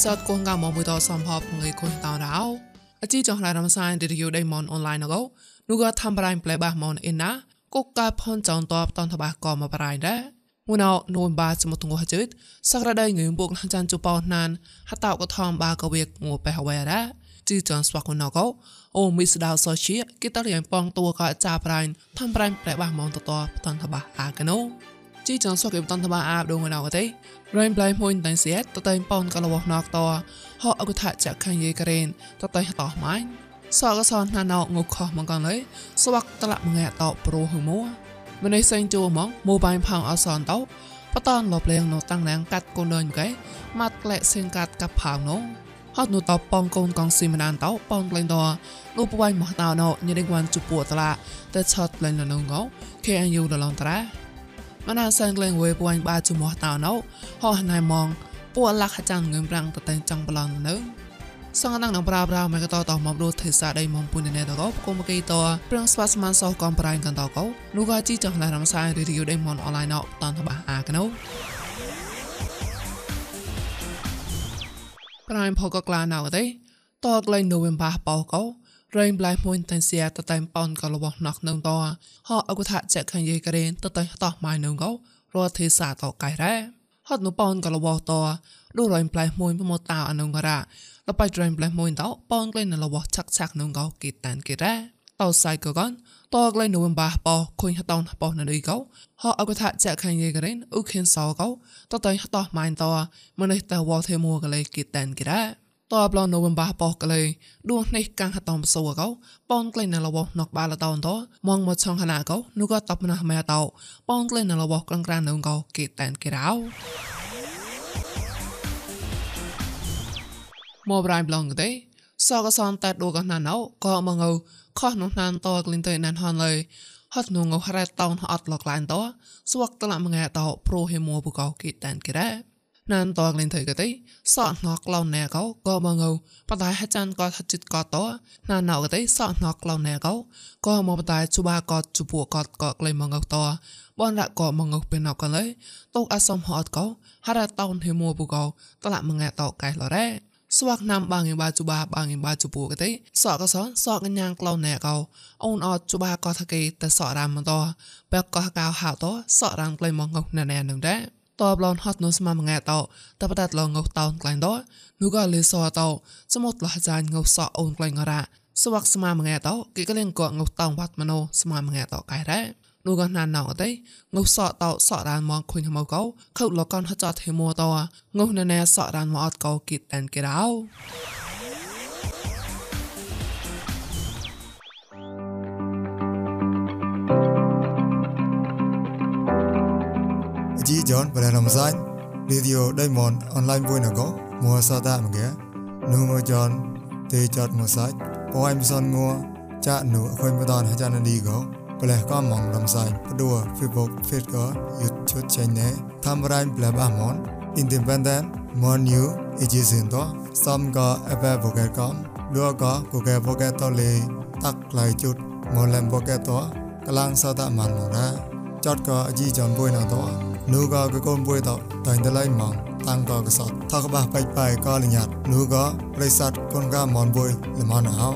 សតគងកាមកមួយតសំផបងើយគងតោរោអជីចងឡារំសាយឌីរីយូដៃមនអនឡាញងនោះក៏ធ្វើប្រៃប្លែបាសមនអ៊ីណាកុកកាផនចងតបតនតបាក៏មកប្រៃដែរមួយណោនូនបាចមទងហជិតសក្រដៃងើបុកចានជបោណានហតោក៏ថំបាក៏វាងូបែហវ៉ែរ៉ាជីចងស្វាកណកោអូមីស្ដៅសោជាគេតរៀងប៉ងតួក៏ចាប្រៃធ្វើប្រៃប្លែបាសមនតតតនតបាអាកណូ ជីចងសក់គេបតនតបាអាបដងណៅកទេ Rain Blay មួយតែសៀតតតែប៉នកលវណកតហអកថាចាក់ខាងយេករេនតតែតោះម៉ៃសកសនណាណោងុខោះមកកងលេស្វាក់តឡាក់ងែតោប្រូហឺមួម្នេះសេងជួមកម៉ូបាយផោងអសនតោបតនលបលេងនៅតាំងណាងកាត់កូននកែម៉ាត់ក្លែសេងកាត់កាប់ផោងនោះហត់នោះតប៉ងកូនកងស៊ីមណានតោប៉ងក្លែងតនោះបវៃមកតោណោញរិងវ៉ាន់ជពួតឡាតែឆតក្លែងនៅងោ KNU ដឡងតា រ៉ាមណាសាំងក្លែងវេពួយបាជុំហតោណៅហោះណៃมองពួលាក់ចាំងងឹមប្រាំងតតែងចង់ប្លន់នៅសងណាំងនឹងប្រាប្រាមកតតមកដូចទេសាដៃមកពុនណែតកកុំកេតប្រងស្វាស្មានសោះកំប្រៃកន្តកោនោះក៏ជីចង់ឡារំសាយរីយូដៃមកអនឡាញណតនតបាអាកណូប្រៃផកក្លាណៅទេតកលែងនូវេមបាបោកោ រែងប្លាយមួយតែសៀតតែប៉នក៏របស់ណកនឹងតហអអគុថាចាក់ខាងយេករេនតតែតោះម៉ៃនឹងកោរត់ទេសាតកៃរ៉ាហត់នោះប៉នក៏របស់តដូចរែងប្លាយមួយមកតៅអនុងករ៉ាលបៃរែងប្លាយមួយតប៉នក្លែងនៅរបស់ឆាក់ឆាក់នឹងកោគេតានគេរ៉ាតោសៃកកនតក្លែងនោះបាបោខុញហតោនបោនៅនេះកោហអគុថាចាក់ខាងយេករេនអ៊ុខិនសោកោតតែតោះម៉ៃតមនេះតវ៉ទេមួកលេគេតានគេរ៉ា តបឡនៅបំបាបោះកលេដួងនេះកាំងហតំសួរកោប៉នក្លែងនៅលបោះណកបាលតោនតមងមកឆងខណាកោនោះក៏តបណះម៉ែតោប៉នក្លែងនៅលបោះក្លងក្រាននៅកោគេតែនគេរោមកប្រៃប្លងទេសកសនតែដូកណាណៅក៏មកងខោះនោះណានតក្លិនទៅណានហនលើហត់នោះងរ៉ែតោនអត់លក្លែនតស្វកតឡាមងែតោប្រូហេមួបកោគេតែនគេរ៉ា ណានតងលេងទៅកទេសក់ណកក្លងណែកោក៏មកងបដៃហចានក៏ហចិត្តក៏តណានណៅកទេសក់ណកក្លងណែកោក៏មកបដៃជបាក៏ជពួក៏ក៏ក្លែងមកងតបនរកក៏មកងពេលណកកលេតោអសមហត់កោហរតោនហេមួបុកោតឡាមងែតកៃលរ៉េស្វាក់ណាំបាងឯបាជបាបាងឯបាជពួកទេសក់ក៏សសក់កញ្ញាងក្លងណែកោអូនអត់ជបាក៏ថកេតែសក់រាមមកតបែកក៏កៅហៅតសក់រាំក្លែងមកងណែណែនឹងដែរ តបឡនហត់នោះស្មាមងាតោតបតាត់ឡងងតោនក្លែងតោនោះក៏លេសតោសមុតលះចាញងសអអូនក្លែងរ៉ាស្វាក់ស្មាមងាតោគេក៏លេងក៏ងតោវត្តមណោស្មាមងាតោកែរ៉ានោះក៏ណានណៅអីងុសក់តោសក់រានមកខុញមកកោខោលកនហចតទេមួតោងុសណែសក់រានមកអត់កោគិតតែនគេរោ chi John và làm sai video đây món online vui nào có. Mua sa ta mà ghé. Nu mua John thì chọn mua sai có anh son mua cha nụ khơi mua đòn hay cha nó đi có và là có mong làm sai đùa, facebook facebook có youtube channel tham gia anh là ba món. Independent, món new ý xin đó xong có. App vô cái com đưa có. Của cái vô cái to lì. Tắc lại chút một lần vô cái to. กลางซาตะมันหมดนะจอดก็จีจอนบุยนาตัว นูก็กะกนป่วยตอกตายตะไลมองตังก็กะสอดทอกบะไปไปก็ลญัดนูก็ปริสัตคนก็มอนป่วยละมอนเอา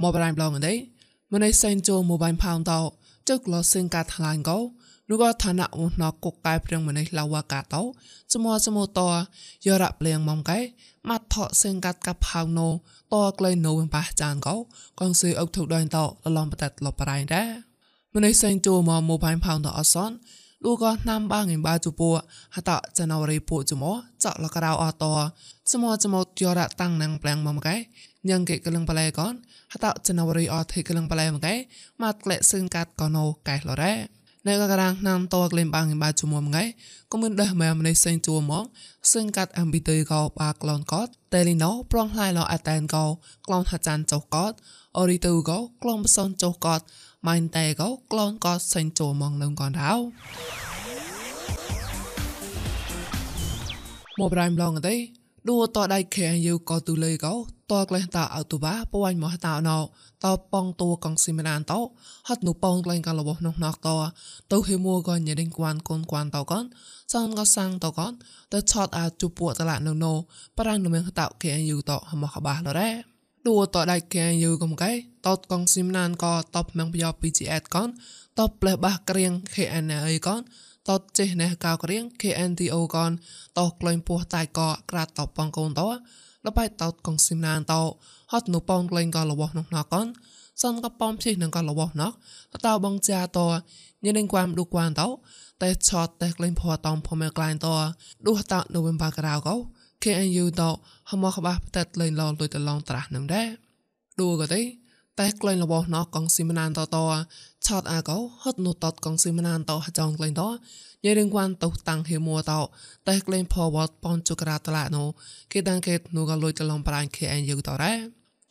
มอบรายบลองอันเดมันในเซนโจโมบายพาวน์ตอจึกลอซึ่งการทลายก็ ឬក៏ឋានៈឧណកុកកែព្រៀងម្នេះឡាវកាតោសមួសមួតយរៈព្រៀងម៉ងកែម៉ាត់ថោសឹងកាត់កាផៅណូតក្លែងណូបះចានកោកងសឿអុកធុដៃតោលឡំបតលបរៃដែរម្នេះសែងជួមកម៉ូបៃផៅតអសនលូកោណាំបាងឯបាជពូហតចណរីពូចមោចកលករោអតសមួចមោយរៈតាំងណងព្រៀងម៉ងកែញ៉ាងកេកលឹងបលែកនហតចណរីអធិកលឹងបលែមកែម៉ាត់ក្លែកសឹងកាត់កោណូកែលរ៉េ នៅកកាងណាំតក្លែងបាងបាជុំមងៃក៏មិនដេះមែម្នេះសេងជួមកសឹងកាត់អំពីទៅកោបាក្លូនកតតែលីណូប្រងလှိုင်ឡអតែនកោក្លូនហាចានចុកកតអូរីទៅកោក្លូនបសនចុកកតម៉ៃតែកោក្លូនកតសេងជួមកនឹងកនដៅមកប្រៃម្លងទេឌូតដៃខែយូក៏ទូលេកោ តតក្លេះតាអតុបាពួយមកតាណោតប៉ងតួកងស៊ីមណានតហត់នូប៉ងក្លែងកាលរបស់នោះណកតទៅហេមួកញ៉េដេងគួនកូនគួនតកនសំក៏សាំងតកនទៅឆតអាជពួតតឡានៅណូប្រាំងនៅមងតគេយូតហមខបាលរ៉េដួតដៃគេយូកំកែតតកងស៊ីមណានក៏តបមងបយោ PGS កនតបផ្លេះបះក្រៀង KNA កនតតចេះណេះកៅក្រៀង KNTO កនតក្លែងពោះតៃកក្រាតតបបងកូនត លបៃតោតកងស៊ីមណានតោហត់នូប៉ងក្លែងក៏របស់នោះណកនសនក៏ប៉ំភីនឹងក៏របស់ណកតោបងចាតោញនឹងគួមឌូគួនតោតែឆតតែក្លែងភ័តតំភមេក្លែងតោឌូតោនូវិញបាក្រៅកោ KNU តោហមខបាផ្តិតលេងឡងលុយតឡងត្រាស់នឹងដែរឌូក៏ទេ តែក្លែងរបស់ណកកងស៊ីមណានតតឆតអាកោហត់នូតតកងស៊ីមណានតចងក្លែងតញ៉េរៀងគួនតុតាំងហេមួតោតែក្លែងផវតប៉នជក្រាតឡាណូគេតាំងគេនូក៏លុយតឡងប្រាញ់ KNU តរ៉ា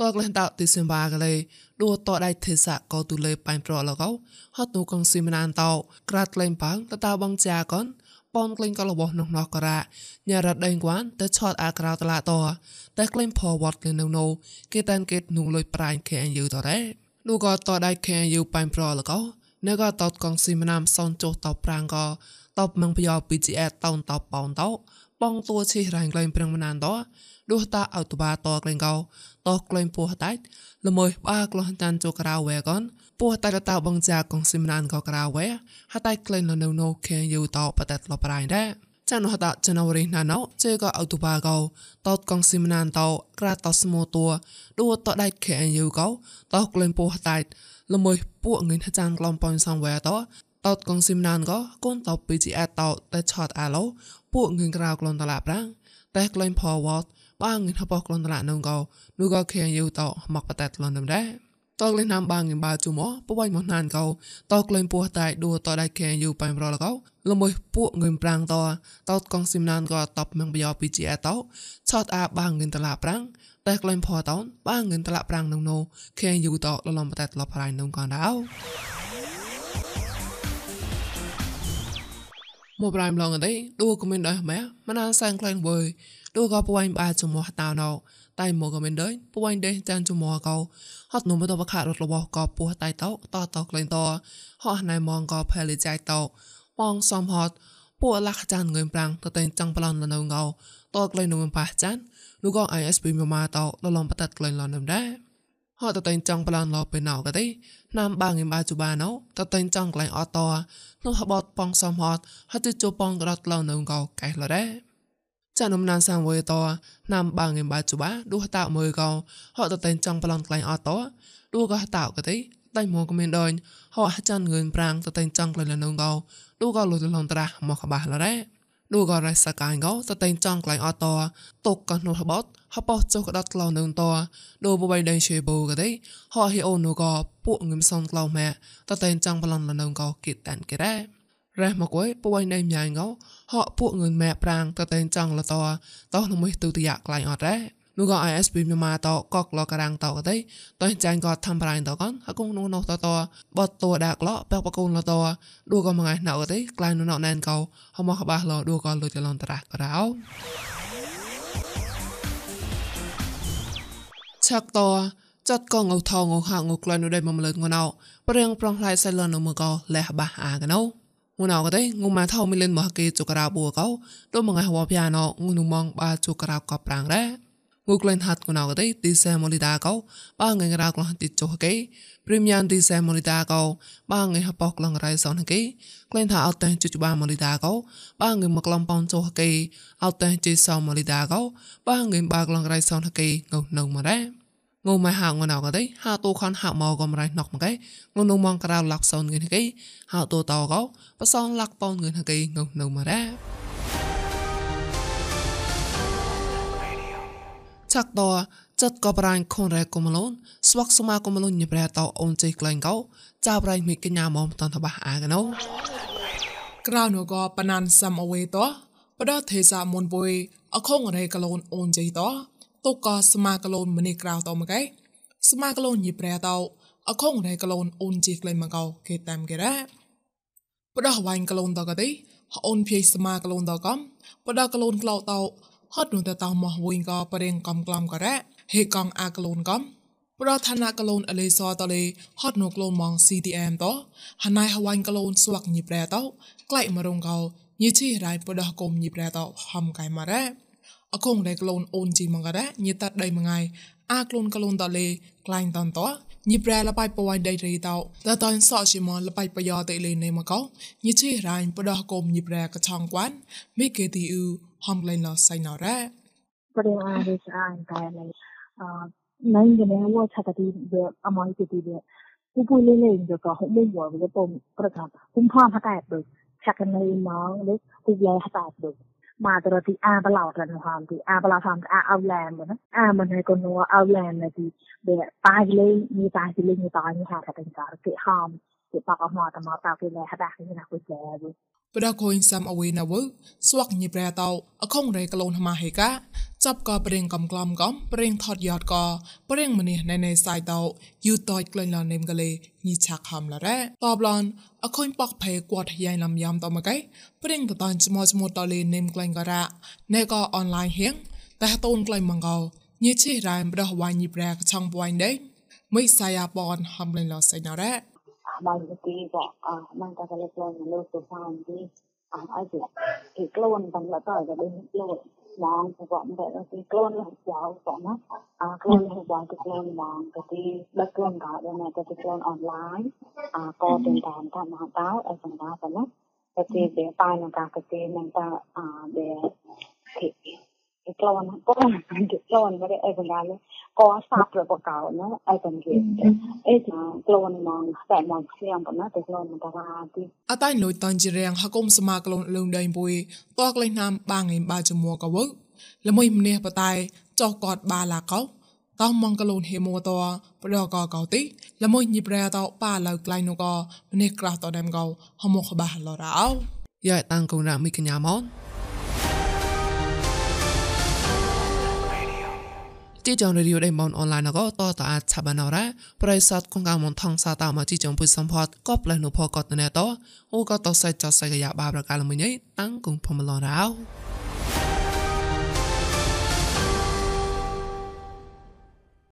តក្លែងតទីសិមបាកលេឌូតដៃទេសៈក៏ទូលេបាញ់ប្រឡកោហត់នូកងស៊ីមណានតក្រាតក្លែងបាំងតតាបងចាកន ប៉នក្លែងក៏របស់នោះណោះក៏រ៉ាញ៉ារ៉ាដេងគួនតែឆតអាក្រៅតឡាតតែក្លែងផវតលេនៅណូគេតាំងគេនូលុយប្រាញ់ KNU តរ៉ានូក៏តដៃ KNU បាញ់ប្រឡកោនៅក៏តតកងស៊ីមណាមសនចុះតប្រាំងក៏តបមងបយោ PGS តោនតបប៉ោនតោបងតួឈីរ៉ាញ់ក្លែងប្រឹងមណានតោដួសតាអោតបាតក្លែងកោតោក្លែងពោះតាច់ល្មើបាក្លោះតានជក្រៅវែកន ពោះតាតៅបងចាកងស៊ីមណានក៏ក្រៅវែហតៃក្លែងលនៅណូខេយូតោបតតលប្រៃដែរចានហតចណវរីណាណោជេក៏អោតបាកោតោកងស៊ីមណានតោក្រាតោស្មូតួដួតដៃខេយូកោតោក្លែងពោះតាច់ល្មើពួកងិនចានក្លំប៉ុនសំវែតោតោតកងស៊ីមណានក៏កូនតោពីជីអែតោតែឆតអាឡូពួកងឿងក្រៅក្លនតឡាប្រាំងតែក្លែងផវតបាងងឿហបក្លនតឡានងកោនូក៏ខៀងយូតោមកបតែតលនដំដែរ តក្លែងណាំបាងងបាជុំបបៃមកណានកោតក្លែងពោះតែដួតដៃខែយូបែមរលកោលមួយពួកងឿប្រាំងតតកងស៊ីមណានក៏តបមងបយោពីជីអែតោឆតអាបាងងឿតឡាប្រាំងតែក្លែងផតោបាងងឿតឡាប្រាំងនងណូខែយូតោលលំបតែតលប្រៃនងកោដៅ មួយប្រៃម្លងអីឌូក៏មានដែរម៉ែមិនអានសែងក្លែងវើឌូក៏ពួយបាជំនួសតៅណោតែមកក៏មានដែរពួយដេះចានជំនួសកោហត់នំទៅបខារត់របស់ក៏ពោះតៃតោតតក្លែងតហោះណៃមងក៏ផែលិចៃតោបងសំហត់ពួកលាក់ចានងើមប្រាំងទៅតែចង់ប្លន់លនៅងោតក្លែងនំប៉ះចាននោះក៏ ISP មកមកតលលំបតតក្លែងលនំដែរ ហត់ទៅតែចង់ប្លន់លពេលណៅក៏ទេណាំបាងងបាជូបាណោទៅតែចង់ក្លែងអត់តនោះហបតប៉ងសំហតហត់ជូប៉ងក្រាត់ឡៅនៅកោកែលរ៉េចានំណានសាំវេតណាំបាងងបាជូបាឌូហតាមើកោហត់ទៅតែចង់ប្លន់ក្លែងអត់តឌូក៏ហតាក៏ទេតែមកក៏មានដូចហោះចានងឿនប្រាំងទៅតែចង់ក្លែងនៅកោឌូក៏លុយលងត្រាស់មកកបាលរ៉េ ឌូក៏រ៉ៃសកាងកោទៅតែចង់ក្លែងអត់តតុកក៏នោះហបតហបោចុះក្តាត់ក្លោនឹងតដូបបៃដៃជេបូក៏ទេហោះហីអូនូក៏ពួកងឹមសំក្លោម៉ែតតែចង់ប្លន់លនឹងក៏គិតតានគេរ៉ារ៉េមកអុយពួកឯណៃញ៉ាងកោហោពួកងឿនម៉ែប្រាំងតតែចង់លតតោះលមួយទូតយ៉ាក្លាញ់អត់រ៉ា នោះក៏ ISP មានមកតកកលការាំងតក៏ទេតើចាញ់ក៏ធ្វើប្រៃតកនហកងនោះនោះតតបតតដាក់ក្លោបែកបកូនលតឌូក៏មកឯណៅទេក្លាញ់នោះណែនកោហមកបាសលឌូក៏លុយចលនតរះក្រៅឆាក់តចាត់កងអថងហាងក្លែននៅដែរមកម្លឹងងណៅព្រៀងប្រងផ្លៃសៃលននៅមកលះបះអាកណៅងណៅក៏ទេងុំមកថោមីលិនមកគេចុក្រាបួកោដូចមកហវភៀណោងុំមងបាចុក្រាបកប្រាំងដែរងូក្លែនហាត់ងណៅក៏ទេទីសែមលីដាកោបាងងរ៉ា ក្លោះទីចុះគេព្រីមយ៉ាងទីសែមលីដាកោបាងងហបកឡងរៃសនគេក្លែនថាអត់តែជុចបាមលីដាកោបាងងមកឡំប៉ងចុះគេអត់តែជីសមលីដាកោបាងងបាក្លងរៃសនគេងៅនៅមកដែរងូម៉ែហៅងណៅក៏ទេហៅទូខនហៅមកកំរៃណុកមកគេងូនងមងក្រៅលាក់សោនងឿនគេហៅទូតោកោបសងលាក់ប៉នងឿនគេងៅនៅមកដែរ ចាក់តចាត់ក៏ប្រាញ់ខុនរ៉ែកុំឡូនស្វាក់សមាកុំឡូនញប្រែតអូនជិះក្លែងកោចាប្រៃមីកញ្ញាមកតនតបះអាកណូក្រៅនោះក៏បណានសំអវេតបដទេសាមុនបុយអខងរ៉ែកឡូនអូនជិះតតុកក៏ស្មាកឡូនម្នេះក្រៅតមកឯស្មាកឡូនញីប្រែតអខងរ៉ែកឡូនអូនជិះក្លែងមកោគេតាមគេរ៉ាបដវ៉ាញ់កឡូនតក៏ទេអូនភ័យស្មាកឡូនតកំបដកឡូនក្លោត ហត់នោះតតមកវិញក៏ប្រេងកំក្លំក៏រ៉ាហេកងអាក្លូនកំប្រធានក្លូនអលេសតលេហត់នៅក្លូនម៉ង CTM តហណៃហវ៉ាញ់ក្លូនស្វាក់ញីប្រែតក្លែកម្រងកោញីឈីរៃបដះគុំញីប្រែតហំកៃម៉ារ៉ាអកងដែលក្លូនអូនជីម៉ងការ៉ាញីតាត់ដៃមងៃអាក្លូនក្លូនតលេក្លែងតនត ញីប្រែលបៃពួយដៃរីតោតើតើសោជាមលបៃបយោតេលេនេមកោញីជីរ៉ៃបដោះគុំញីប្រែកឆងគួនមីកេទីអ៊ូហំក្លែងឡោសៃណរ៉ាប្រែអារិសអានតែលេអឺណៃងេវោឆាតទីអមយទីទីពុពុលេលេងទៅក៏ហុំមួយវាពុំប្រកាសគុំផងហតាប់ដូចឆាកណៃម៉ងលេគុំឡៃហតាប់ដូច మాధుర ది యాబల్ అవటాన్ని హాల్ ది యాబల్ ఆఫ్ అవ్ ల్యాండ్ యామ్ అనేక నువ్వు అవ్ ల్యాండ్ అది పాగిలే నీ పాగిలే నీ పాగి హ్యాకటం కారు తి హామ్ తి పాప మాట మాట కి లే హ్యాక్ కి నాకు చేదు ប្រកូនសាំអវេណាវើស្វកញីប្រែតោអខុងរេក្លូនម៉ាហេកា ចាប់ក៏ប្រេងកំក្លំកំប្រេងថតយ៉ាត់ក៏ប្រេងម្នេះណែណែសាយតោយូតយក្លែងឡនេមកលេញីឆាក់ហំឡរ៉េតបឡនអខូនប៉កផេគាត់យ៉ៃលំយ៉ាំតមកៃប្រេងតតានចមចមតលេនេមក្លែងការ៉ាណែក៏អនឡាញហៀងតែតូនក្លែងម៉ងកោញីឈីរ៉ៃប្រដវ៉ាញីប្រែកឆងបួយដេមិនសាយាបនហំលេងឡសៃណារ៉េ magtiga ah nang kakalipon ng loto founding ah aja thì clone bằng là tỏi và bên clone mong của bọn vậy là thì clone là giáo của nó à clone là giáo cái clone mong cái thì đất clone cả đây này cái clone online à có tiền tạm tham hạ táo ở phần đó phần đó cái thì để tay là cả cái thì mình ta à để thì klon ko klon ba e ba le ko sa pro ko ka no ai tan ge e ta klon mong ta mong siam pa na te klon ta ra ti អ តៃលុយតានជីរៀងហកុំសមាក្លូនលងដៃបុយតកលេណាមបាងឯបាចមួកវល្មួយម្នេះបតៃចោកតបាឡាកោតោមងកលូនហេម៉ូតប្រដកកោទីល្មួយញីប្រែតោប៉ាឡៅក្លៃនូកម្នេះក្រាស់តដើមកោហមខបាឡរោយ៉ាតាំងកូនរ៉ាមីកញ្ញាម៉ ជីចងរីយដៃមនអនឡាញក៏តតអាចឆាបានរ៉ាប្រិស័តគងកមនថងសាតាមកជីចងពុសំផតក៏ផ្លែនុផកតណែតអូក៏តសៃចសៃកយ៉ាបាប្រកាលមួយញ៉ៃតាំងគងផមឡរោ